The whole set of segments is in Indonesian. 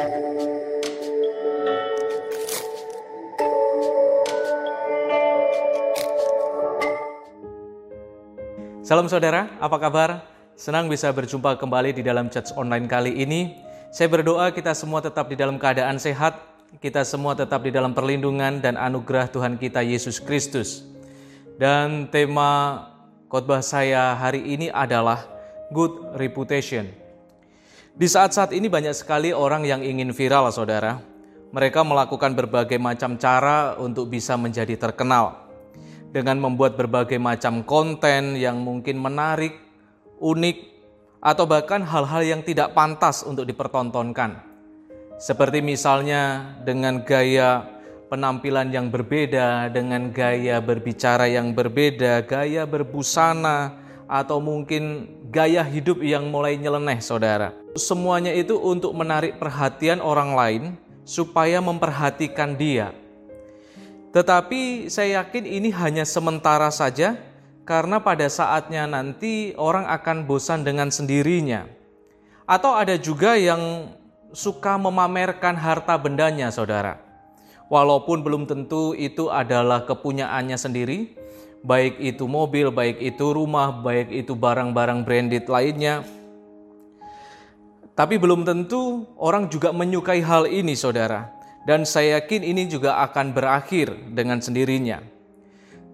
Salam saudara, apa kabar? Senang bisa berjumpa kembali di dalam church online kali ini. Saya berdoa kita semua tetap di dalam keadaan sehat, kita semua tetap di dalam perlindungan dan anugerah Tuhan kita Yesus Kristus. Dan tema khotbah saya hari ini adalah good reputation. Di saat-saat ini banyak sekali orang yang ingin viral, saudara. Mereka melakukan berbagai macam cara untuk bisa menjadi terkenal dengan membuat berbagai macam konten yang mungkin menarik, unik, atau bahkan hal-hal yang tidak pantas untuk dipertontonkan. Seperti misalnya dengan gaya penampilan yang berbeda, dengan gaya berbicara yang berbeda, gaya berbusana, atau mungkin gaya hidup yang mulai nyeleneh, saudara. Semuanya itu untuk menarik perhatian orang lain supaya memperhatikan dia, tetapi saya yakin ini hanya sementara saja karena pada saatnya nanti orang akan bosan dengan sendirinya. Atau ada juga yang suka memamerkan harta bendanya, saudara. Walaupun belum tentu itu adalah kepunyaannya sendiri, baik itu mobil, baik itu rumah, baik itu barang-barang branded lainnya. Tapi belum tentu orang juga menyukai hal ini, saudara dan saya yakin ini juga akan berakhir dengan sendirinya.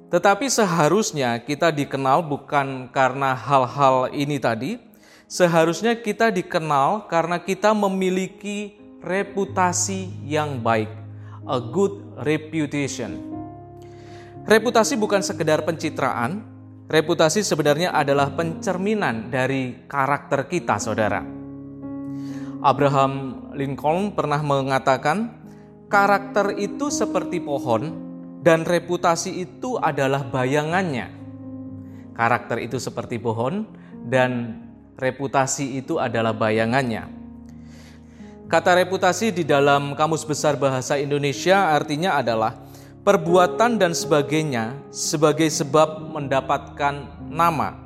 Tetapi seharusnya kita dikenal bukan karena hal-hal ini tadi, seharusnya kita dikenal karena kita memiliki reputasi yang baik, a good reputation. Reputasi bukan sekedar pencitraan, reputasi sebenarnya adalah pencerminan dari karakter kita, saudara. Abraham Lincoln pernah mengatakan, karakter itu seperti pohon dan reputasi itu adalah bayangannya. Karakter itu seperti pohon dan reputasi itu adalah bayangannya. Kata reputasi di dalam Kamus Besar Bahasa Indonesia artinya adalah perbuatan dan sebagainya sebagai sebab mendapatkan nama.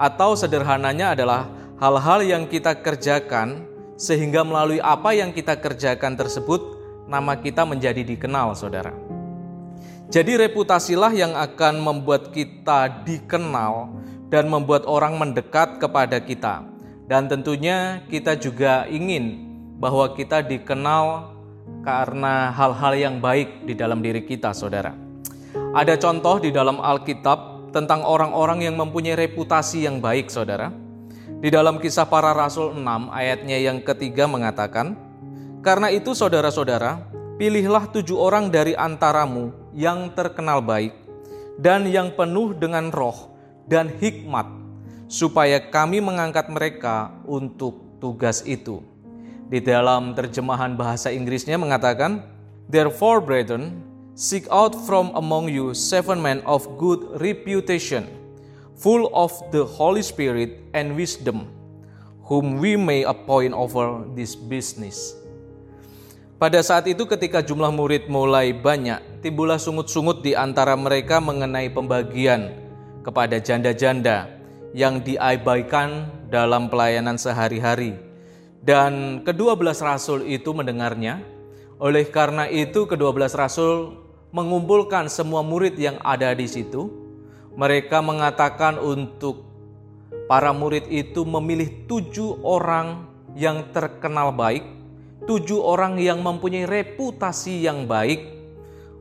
Atau sederhananya adalah hal-hal yang kita kerjakan sehingga melalui apa yang kita kerjakan tersebut nama kita menjadi dikenal, saudara. Jadi reputasilah yang akan membuat kita dikenal dan membuat orang mendekat kepada kita. Dan tentunya kita juga ingin bahwa kita dikenal karena hal-hal yang baik di dalam diri kita, saudara. Ada contoh di dalam Alkitab tentang orang-orang yang mempunyai reputasi yang baik, saudara. Di dalam kisah para rasul 6 ayatnya yang ketiga mengatakan, karena itu saudara-saudara, pilihlah tujuh orang dari antaramu yang terkenal baik dan yang penuh dengan roh dan hikmat, supaya kami mengangkat mereka untuk tugas itu. Di dalam terjemahan bahasa Inggrisnya mengatakan, Therefore, brethren, seek out from among you seven men of good reputation, full of the Holy Spirit and wisdom, whom we may appoint over this business. Pada saat itu ketika jumlah murid mulai banyak, timbullah sungut-sungut di antara mereka mengenai pembagian kepada janda-janda yang diabaikan dalam pelayanan sehari-hari. Dan kedua belas rasul itu mendengarnya. Oleh karena itu kedua belas rasul mengumpulkan semua murid yang ada di situ. Mereka mengatakan untuk para murid itu memilih tujuh orang yang terkenal baik tujuh orang yang mempunyai reputasi yang baik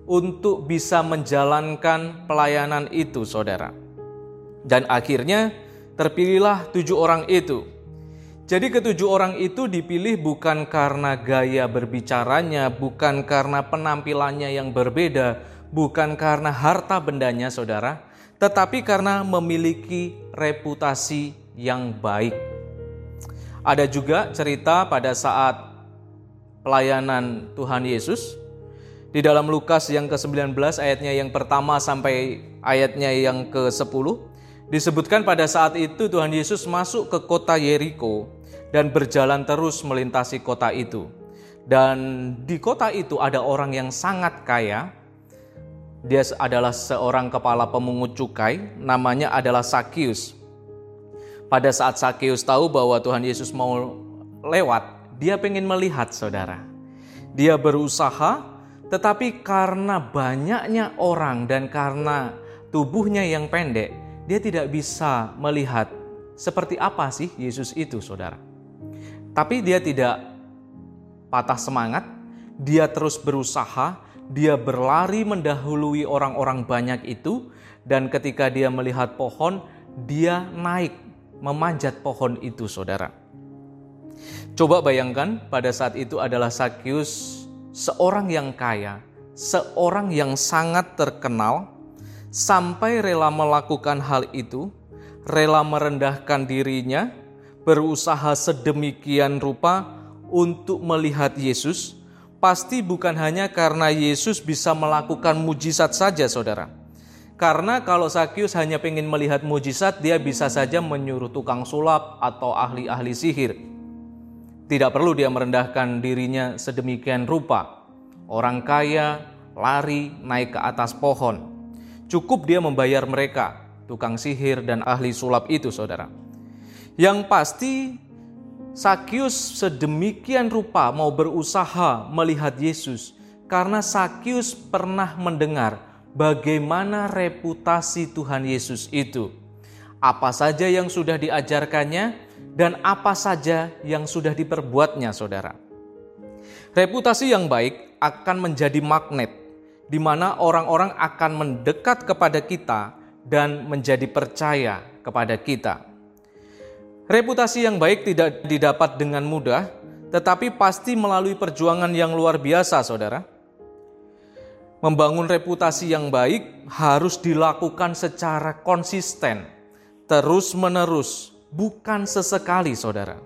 untuk bisa menjalankan pelayanan itu, saudara. Dan akhirnya terpilihlah tujuh orang itu. Jadi ketujuh orang itu dipilih bukan karena gaya berbicaranya, bukan karena penampilannya yang berbeda, bukan karena harta bendanya, saudara, tetapi karena memiliki reputasi yang baik. Ada juga cerita pada saat pelayanan Tuhan Yesus. Di dalam Lukas yang ke-19 ayatnya yang pertama sampai ayatnya yang ke-10 disebutkan pada saat itu Tuhan Yesus masuk ke kota Yeriko dan berjalan terus melintasi kota itu. Dan di kota itu ada orang yang sangat kaya. Dia adalah seorang kepala pemungut cukai, namanya adalah Sakius. Pada saat Sakius tahu bahwa Tuhan Yesus mau lewat, Dia pengen melihat saudara. Dia berusaha, tetapi karena banyaknya orang dan karena tubuhnya yang pendek, dia tidak bisa melihat seperti apa sih Yesus itu, saudara. Tapi dia tidak patah semangat, dia terus berusaha, dia berlari mendahului orang-orang banyak itu, dan ketika dia melihat pohon, dia naik memanjat pohon itu, saudara. Coba bayangkan, pada saat itu adalah Sakyus, seorang yang kaya, seorang yang sangat terkenal, sampai rela melakukan hal itu, rela merendahkan dirinya, berusaha sedemikian rupa untuk melihat Yesus. Pasti bukan hanya karena Yesus bisa melakukan mujizat saja, saudara karena kalau Sakyus hanya ingin melihat mujizat, dia bisa saja menyuruh tukang sulap atau ahli-ahli sihir. Tidak perlu dia merendahkan dirinya sedemikian rupa. Orang kaya lari naik ke atas pohon. Cukup dia membayar mereka, tukang sihir dan ahli sulap itu, saudara. Yang pasti, Sakyus sedemikian rupa mau berusaha melihat Yesus karena Sakyus pernah mendengar bagaimana reputasi Tuhan Yesus itu, apa saja yang sudah diajarkannya, dan apa saja yang sudah diperbuatnya, saudara. Reputasi yang baik akan menjadi magnet, di mana orang-orang akan mendekat kepada kita dan menjadi percaya kepada kita. Reputasi yang baik tidak didapat dengan mudah, tetapi pasti melalui perjuangan yang luar biasa, saudara. Membangun reputasi yang baik harus dilakukan secara konsisten, terus-menerus, bukan sesekali, saudara.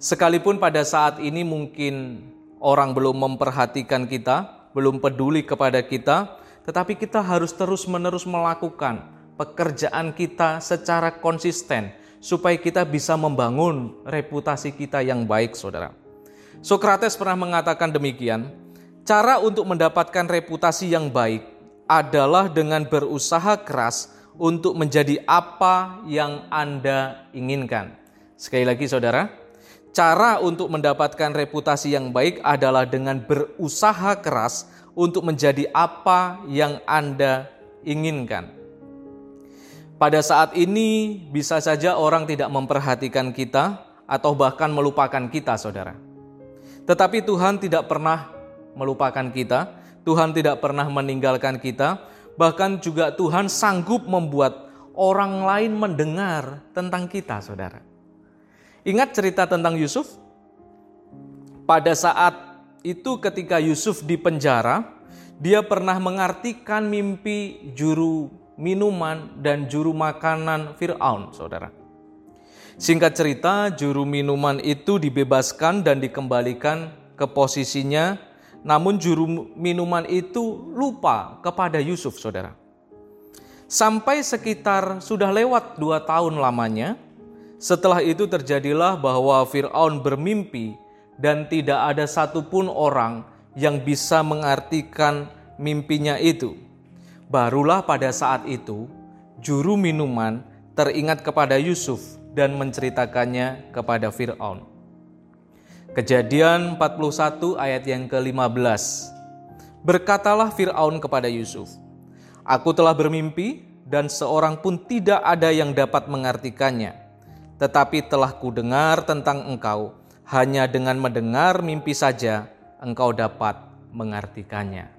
Sekalipun pada saat ini mungkin orang belum memperhatikan kita, belum peduli kepada kita, tetapi kita harus terus-menerus melakukan pekerjaan kita secara konsisten supaya kita bisa membangun reputasi kita yang baik, saudara. Sokrates pernah mengatakan demikian, Cara untuk mendapatkan reputasi yang baik adalah dengan berusaha keras untuk menjadi apa yang Anda inginkan. Sekali lagi, saudara, cara untuk mendapatkan reputasi yang baik adalah dengan berusaha keras untuk menjadi apa yang Anda inginkan. Pada saat ini, bisa saja orang tidak memperhatikan kita atau bahkan melupakan kita, saudara. Tetapi Tuhan tidak pernah melupakan kita, Tuhan tidak pernah meninggalkan kita, bahkan juga Tuhan sanggup membuat orang lain mendengar tentang kita, saudara. Ingat cerita tentang Yusuf? Pada saat itu, ketika Yusuf di penjara, dia pernah mengartikan mimpi juru minuman dan juru makanan Firaun, saudara. Singkat cerita, juru minuman itu dibebaskan dan dikembalikan ke posisinya namun juru minuman itu lupa kepada Yusuf, saudara. Sampai sekitar sudah lewat dua tahun lamanya, setelah itu terjadilah bahwa Fir'aun bermimpi dan tidak ada satupun orang yang bisa mengartikan mimpinya itu. Barulah pada saat itu, juru minuman teringat kepada Yusuf dan menceritakannya kepada Fir'aun. Kejadian 41 ayat yang ke-15. Berkatalah Firaun kepada Yusuf, "Aku telah bermimpi dan seorang pun tidak ada yang dapat mengartikannya. Tetapi telah kudengar tentang engkau, hanya dengan mendengar mimpi saja engkau dapat mengartikannya."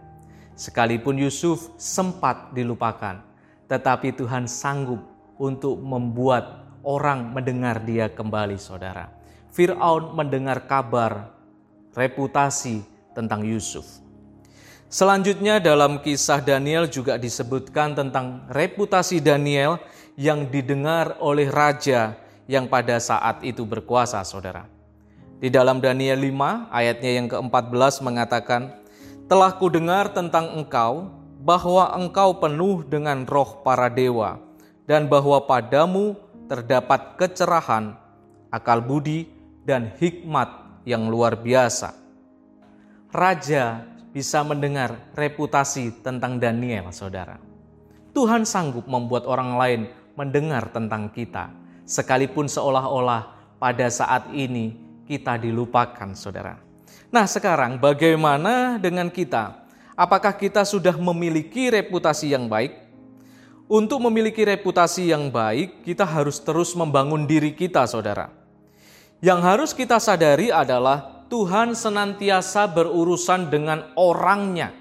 Sekalipun Yusuf sempat dilupakan, tetapi Tuhan sanggup untuk membuat orang mendengar dia kembali, saudara. Firaun mendengar kabar reputasi tentang Yusuf. Selanjutnya dalam kisah Daniel juga disebutkan tentang reputasi Daniel yang didengar oleh raja yang pada saat itu berkuasa, saudara. Di dalam Daniel 5 ayatnya yang ke-14 mengatakan, Telah ku dengar tentang engkau bahwa engkau penuh dengan roh para dewa dan bahwa padamu terdapat kecerahan, akal budi, dan hikmat yang luar biasa. Raja bisa mendengar reputasi tentang Daniel, saudara. Tuhan sanggup membuat orang lain mendengar tentang kita, sekalipun seolah-olah pada saat ini kita dilupakan, saudara. Nah, sekarang bagaimana dengan kita? Apakah kita sudah memiliki reputasi yang baik? Untuk memiliki reputasi yang baik, kita harus terus membangun diri kita, saudara. Yang harus kita sadari adalah Tuhan senantiasa berurusan dengan orangnya,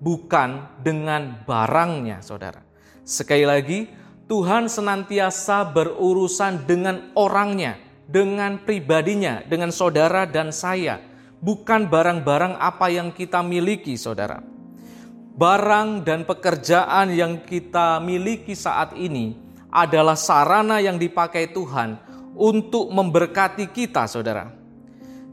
bukan dengan barangnya, saudara. Sekali lagi, Tuhan senantiasa berurusan dengan orangnya, dengan pribadinya, dengan saudara dan saya, bukan barang-barang apa yang kita miliki, saudara. Barang dan pekerjaan yang kita miliki saat ini adalah sarana yang dipakai Tuhan untuk memberkati kita, saudara.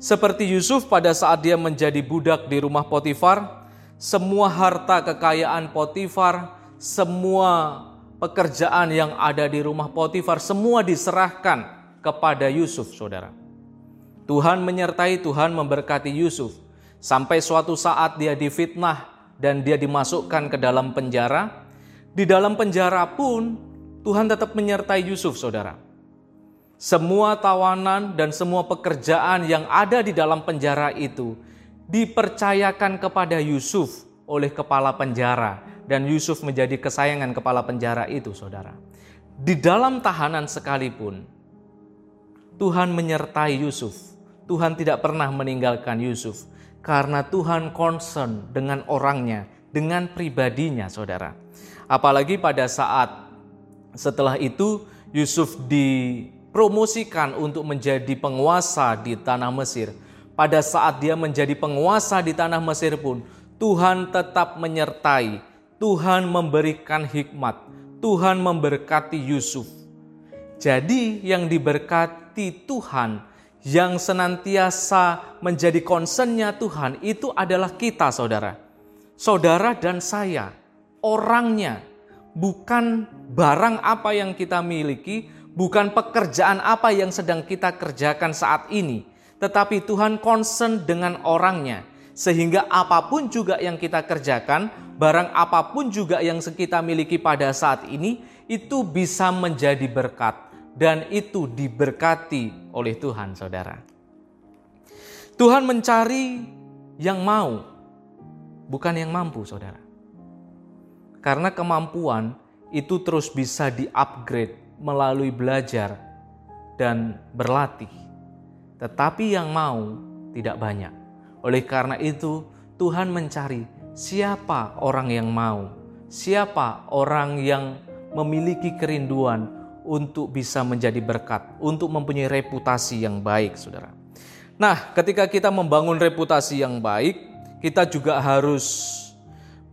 Seperti Yusuf pada saat dia menjadi budak di rumah Potifar, semua harta kekayaan Potifar, semua pekerjaan yang ada di rumah Potifar, semua diserahkan kepada Yusuf, saudara. Tuhan menyertai, Tuhan memberkati Yusuf. Sampai suatu saat dia difitnah dan dia dimasukkan ke dalam penjara. Di dalam penjara pun Tuhan tetap menyertai Yusuf, saudara. Semua tawanan dan semua pekerjaan yang ada di dalam penjara itu dipercayakan kepada Yusuf oleh kepala penjara dan Yusuf menjadi kesayangan kepala penjara itu, saudara. Di dalam tahanan sekalipun, Tuhan menyertai Yusuf. Tuhan tidak pernah meninggalkan Yusuf karena Tuhan concern dengan orangnya, dengan pribadinya, saudara. Apalagi pada saat setelah itu Yusuf dipromosikan untuk menjadi penguasa di tanah Mesir. Pada saat dia menjadi penguasa di tanah Mesir pun, Tuhan tetap menyertai, Tuhan memberikan hikmat, Tuhan memberkati Yusuf. Jadi, yang diberkati Tuhan yang senantiasa menjadi concernnya Tuhan itu adalah kita saudara. Saudara dan saya, orangnya, bukan barang apa yang kita miliki, bukan pekerjaan apa yang sedang kita kerjakan saat ini, tetapi Tuhan concern dengan orangnya. Sehingga apa pun juga yang kita kerjakan, barang apa pun juga yang kita miliki pada saat ini, itu bisa menjadi berkat dan itu diberkati oleh Tuhan, saudara. Tuhan mencari yang mau, bukan yang mampu, saudara. Karena kemampuan itu terus bisa di-upgrade melalui belajar dan berlatih. Tetapi yang mau tidak banyak. Oleh karena itu, Tuhan mencari siapa orang yang mau, siapa orang yang memiliki kerinduan untuk bisa menjadi berkat, untuk mempunyai reputasi yang baik, saudara. Nah, ketika kita membangun reputasi yang baik, kita juga harus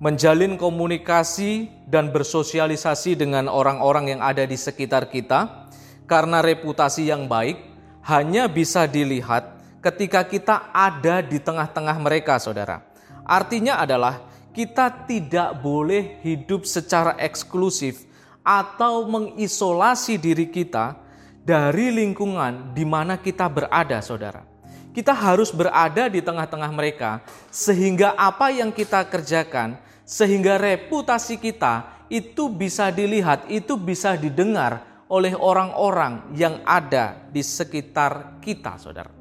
menjalin komunikasi dan bersosialisasi dengan orang-orang yang ada di sekitar kita, karena reputasi yang baik hanya bisa dilihat ketika kita ada di tengah-tengah mereka, saudara. Artinya adalah kita tidak boleh hidup secara eksklusif atau mengisolasi diri kita dari lingkungan di mana kita berada, saudara. Kita harus berada di tengah-tengah mereka, sehingga apa yang kita kerjakan, sehingga reputasi kita itu bisa dilihat, itu bisa didengar oleh orang-orang yang ada di sekitar kita, saudara.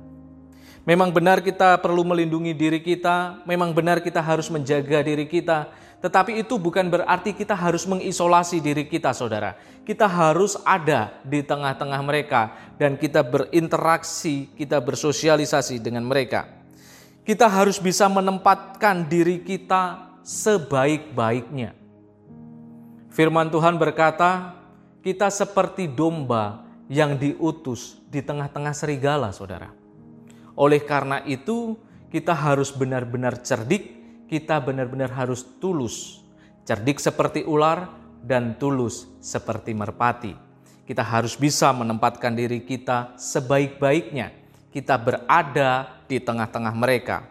Memang benar kita perlu melindungi diri kita, memang benar kita harus menjaga diri kita, tetapi itu bukan berarti kita harus mengisolasi diri kita, saudara. Kita harus ada di tengah-tengah mereka dan kita berinteraksi, kita bersosialisasi dengan mereka. Kita harus bisa menempatkan diri kita sebaik-baiknya. Firman Tuhan berkata, kita seperti domba yang diutus di tengah-tengah serigala, saudara. Oleh karena itu, kita harus benar-benar cerdik kita benar-benar harus tulus, cerdik seperti ular dan tulus seperti merpati. Kita harus bisa menempatkan diri kita sebaik-baiknya. Kita berada di tengah-tengah mereka.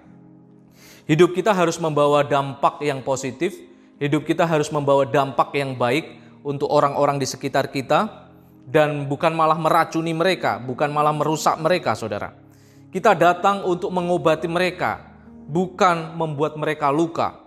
Hidup kita harus membawa dampak yang positif, hidup kita harus membawa dampak yang baik untuk orang-orang di sekitar kita dan bukan malah meracuni mereka, bukan malah merusak mereka, Saudara. Kita datang untuk mengobati mereka, bukan membuat mereka luka.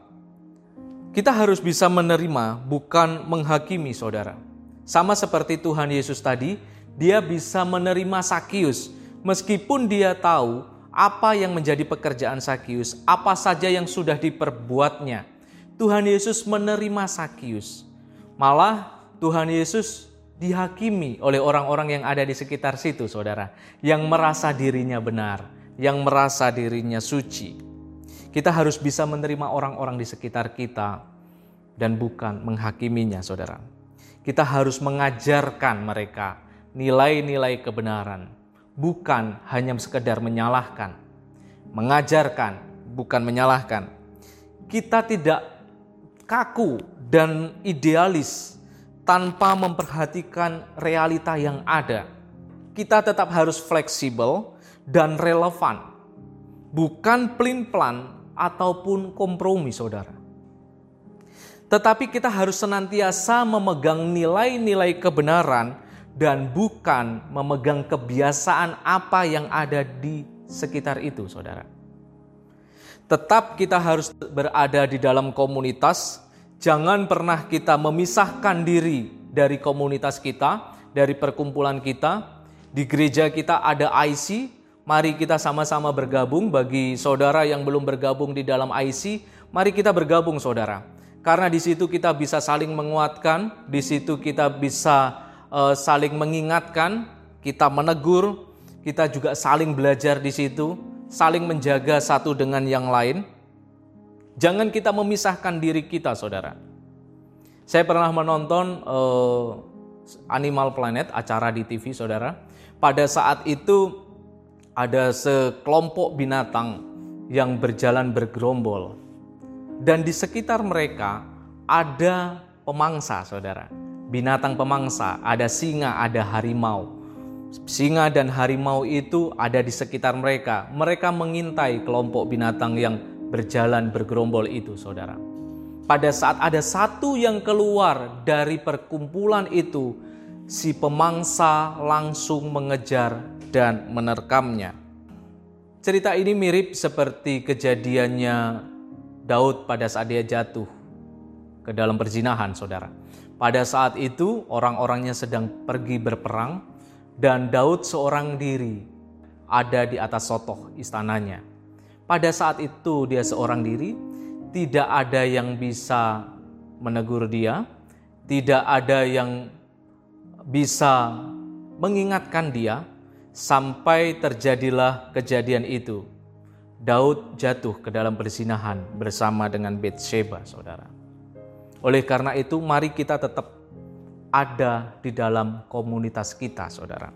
Kita harus bisa menerima, bukan menghakimi, saudara. Sama seperti Tuhan Yesus tadi, dia bisa menerima Sakius, Meskipun dia tahu apa yang menjadi pekerjaan Sakius, apa saja yang sudah diperbuatnya, Tuhan Yesus menerima Sakius. Malah Tuhan Yesus dihakimi oleh orang-orang yang ada di sekitar situ, saudara, yang merasa dirinya benar, yang merasa dirinya suci. Kita harus bisa menerima orang-orang di sekitar kita dan bukan menghakiminya, saudara. Kita harus mengajarkan mereka nilai-nilai kebenaran, bukan hanya sekedar menyalahkan. Mengajarkan, bukan menyalahkan. Kita tidak kaku dan idealis tanpa memperhatikan realita yang ada. Kita tetap harus fleksibel dan relevan, bukan plin-plan ataupun kompromi, saudara. Tetapi kita harus senantiasa memegang nilai-nilai kebenaran dan bukan memegang kebiasaan apa yang ada di sekitar itu, saudara. Tetap kita harus berada di dalam komunitas, jangan pernah kita memisahkan diri dari komunitas kita, dari perkumpulan kita. Di gereja kita ada IC, mari kita sama-sama bergabung. Bagi saudara yang belum bergabung di dalam IC, mari kita bergabung, saudara. Karena di situ kita bisa saling menguatkan, di situ kita bisa uh, saling mengingatkan, kita menegur, kita juga saling belajar di situ, saling menjaga satu dengan yang lain. Jangan kita memisahkan diri kita, saudara. Saya pernah menonton uh, Animal Planet, acara di TV, saudara. Pada saat itu ada sekelompok binatang yang berjalan bergerombol. Dan di sekitar mereka ada pemangsa, saudara binatang pemangsa, ada singa, ada harimau. Singa dan harimau itu ada di sekitar mereka. Mereka mengintai kelompok binatang yang berjalan bergerombol itu, saudara. Pada saat ada satu yang keluar dari perkumpulan itu, si pemangsa langsung mengejar dan menerkamnya. Cerita ini mirip seperti kejadiannya Daud pada saat dia jatuh ke dalam perzinahan, saudara. Pada saat itu orang-orangnya sedang pergi berperang dan Daud seorang diri ada di atas sotoh istananya. Pada saat itu dia seorang diri, tidak ada yang bisa menegur dia, tidak ada yang bisa mengingatkan dia sampai terjadilah kejadian itu. Daud jatuh ke dalam persinahan bersama dengan Bathsheba, saudara. Oleh karena itu, mari kita tetap ada di dalam komunitas kita, saudara.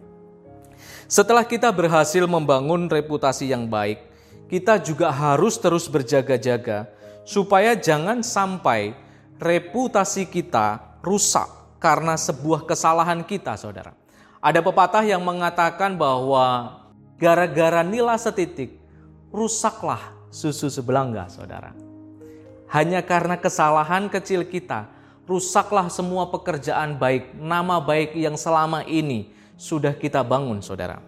Setelah kita berhasil membangun reputasi yang baik, kita juga harus terus berjaga-jaga supaya jangan sampai reputasi kita rusak karena sebuah kesalahan kita, saudara. Ada pepatah yang mengatakan bahwa gara-gara nila setitik, rusaklah susu sebelangga, saudara. Hanya karena kesalahan kecil kita, rusaklah semua pekerjaan baik, nama baik yang selama ini sudah kita bangun, saudara.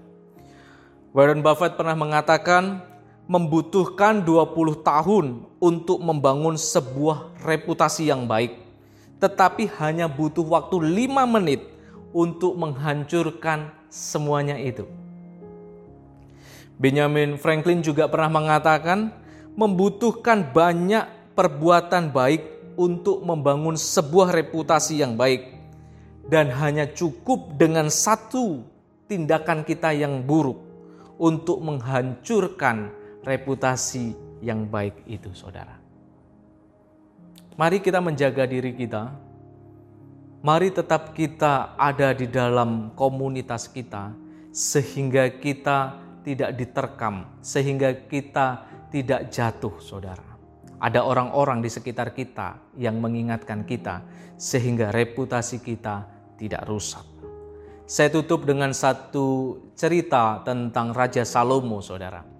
Warren Buffett pernah mengatakan, membutuhkan 20 tahun untuk membangun sebuah reputasi yang baik, tetapi hanya butuh waktu 5 menit untuk menghancurkan semuanya itu. Benjamin Franklin juga pernah mengatakan, membutuhkan banyak perbuatan baik untuk membangun sebuah reputasi yang baik, dan hanya cukup dengan satu tindakan kita yang buruk untuk menghancurkan reputasi yang baik itu, saudara. Mari kita menjaga diri kita. Mari tetap kita ada di dalam komunitas kita, sehingga kita tidak diterkam, sehingga kita tidak jatuh, saudara ada orang-orang di sekitar kita yang mengingatkan kita sehingga reputasi kita tidak rusak. Saya tutup dengan satu cerita tentang Raja Salomo, saudara.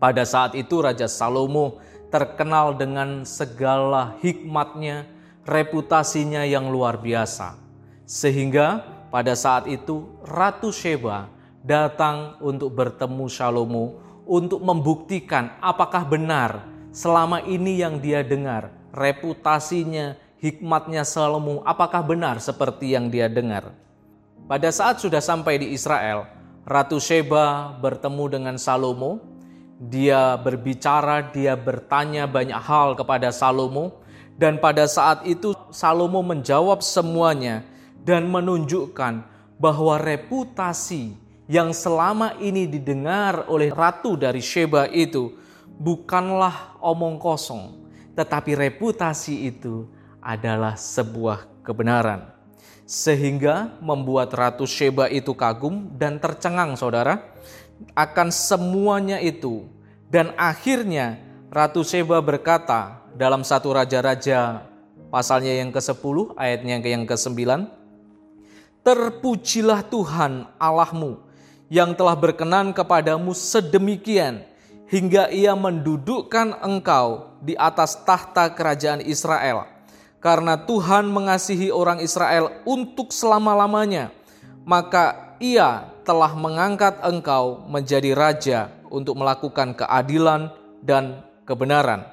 Pada saat itu Raja Salomo terkenal dengan segala hikmatnya, reputasinya yang luar biasa. Sehingga pada saat itu Ratu Sheba datang untuk bertemu Salomo untuk membuktikan apakah benar selama ini yang dia dengar, reputasinya, hikmatnya Salomo, apakah benar seperti yang dia dengar? Pada saat sudah sampai di Israel, Ratu Sheba bertemu dengan Salomo. Dia berbicara, dia bertanya banyak hal kepada Salomo, dan pada saat itu Salomo menjawab semuanya dan menunjukkan bahwa reputasi yang selama ini didengar oleh ratu dari Sheba itu bukanlah omong kosong, tetapi reputasi itu adalah sebuah kebenaran. Sehingga membuat Ratu Sheba itu kagum dan tercengang saudara akan semuanya itu. Dan akhirnya Ratu Sheba berkata dalam satu Raja-Raja pasalnya yang ke-10 ayatnya yang ke-9 Terpujilah Tuhan Allahmu yang telah berkenan kepadamu sedemikian hingga ia mendudukkan engkau di atas tahta kerajaan Israel. Karena Tuhan mengasihi orang Israel untuk selama-lamanya, maka ia telah mengangkat engkau menjadi raja untuk melakukan keadilan dan kebenaran.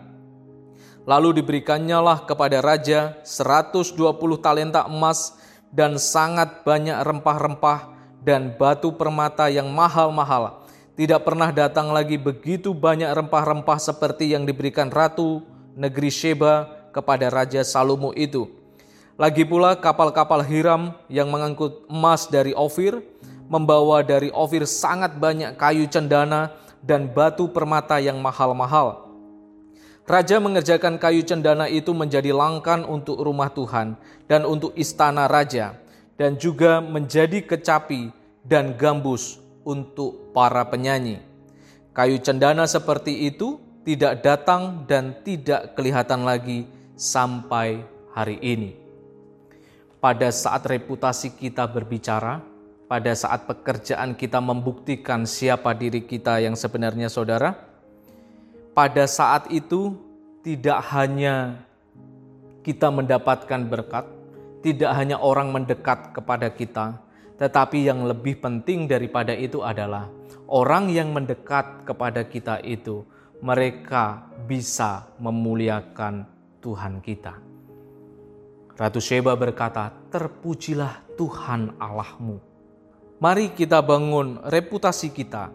Lalu diberikannya lah kepada raja 120 talenta emas dan sangat banyak rempah-rempah dan batu permata yang mahal-mahal tidak pernah datang lagi begitu banyak rempah-rempah seperti yang diberikan ratu negeri Sheba kepada Raja Salomo itu. Lagi pula kapal-kapal Hiram yang mengangkut emas dari Ofir, membawa dari Ofir sangat banyak kayu cendana dan batu permata yang mahal-mahal. Raja mengerjakan kayu cendana itu menjadi langkan untuk rumah Tuhan dan untuk istana raja, dan juga menjadi kecapi dan gambus untuk para penyanyi. Kayu cendana seperti itu tidak datang dan tidak kelihatan lagi sampai hari ini. Pada saat reputasi kita berbicara, pada saat pekerjaan kita membuktikan siapa diri kita yang sebenarnya saudara, pada saat itu tidak hanya kita mendapatkan berkat, tidak hanya orang mendekat kepada kita, tetapi yang lebih penting daripada itu adalah orang yang mendekat kepada kita itu, mereka bisa memuliakan Tuhan kita. Ratu Sheba berkata, "Terpujilah Tuhan Allahmu." Mari kita bangun reputasi kita,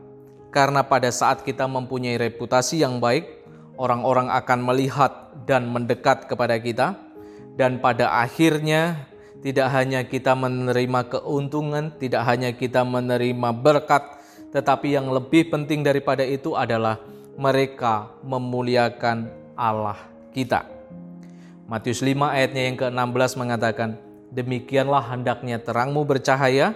karena pada saat kita mempunyai reputasi yang baik, orang-orang akan melihat dan mendekat kepada kita, dan pada akhirnya tidak hanya kita menerima keuntungan, tidak hanya kita menerima berkat, tetapi yang lebih penting daripada itu adalah mereka memuliakan Allah kita. Matius 5 ayatnya yang ke-16 mengatakan, Demikianlah hendaknya terangmu bercahaya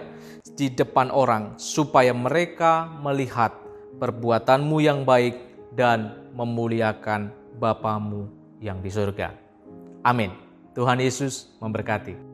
di depan orang, supaya mereka melihat perbuatanmu yang baik dan memuliakan Bapamu yang di surga. Amin. Tuhan Yesus memberkati.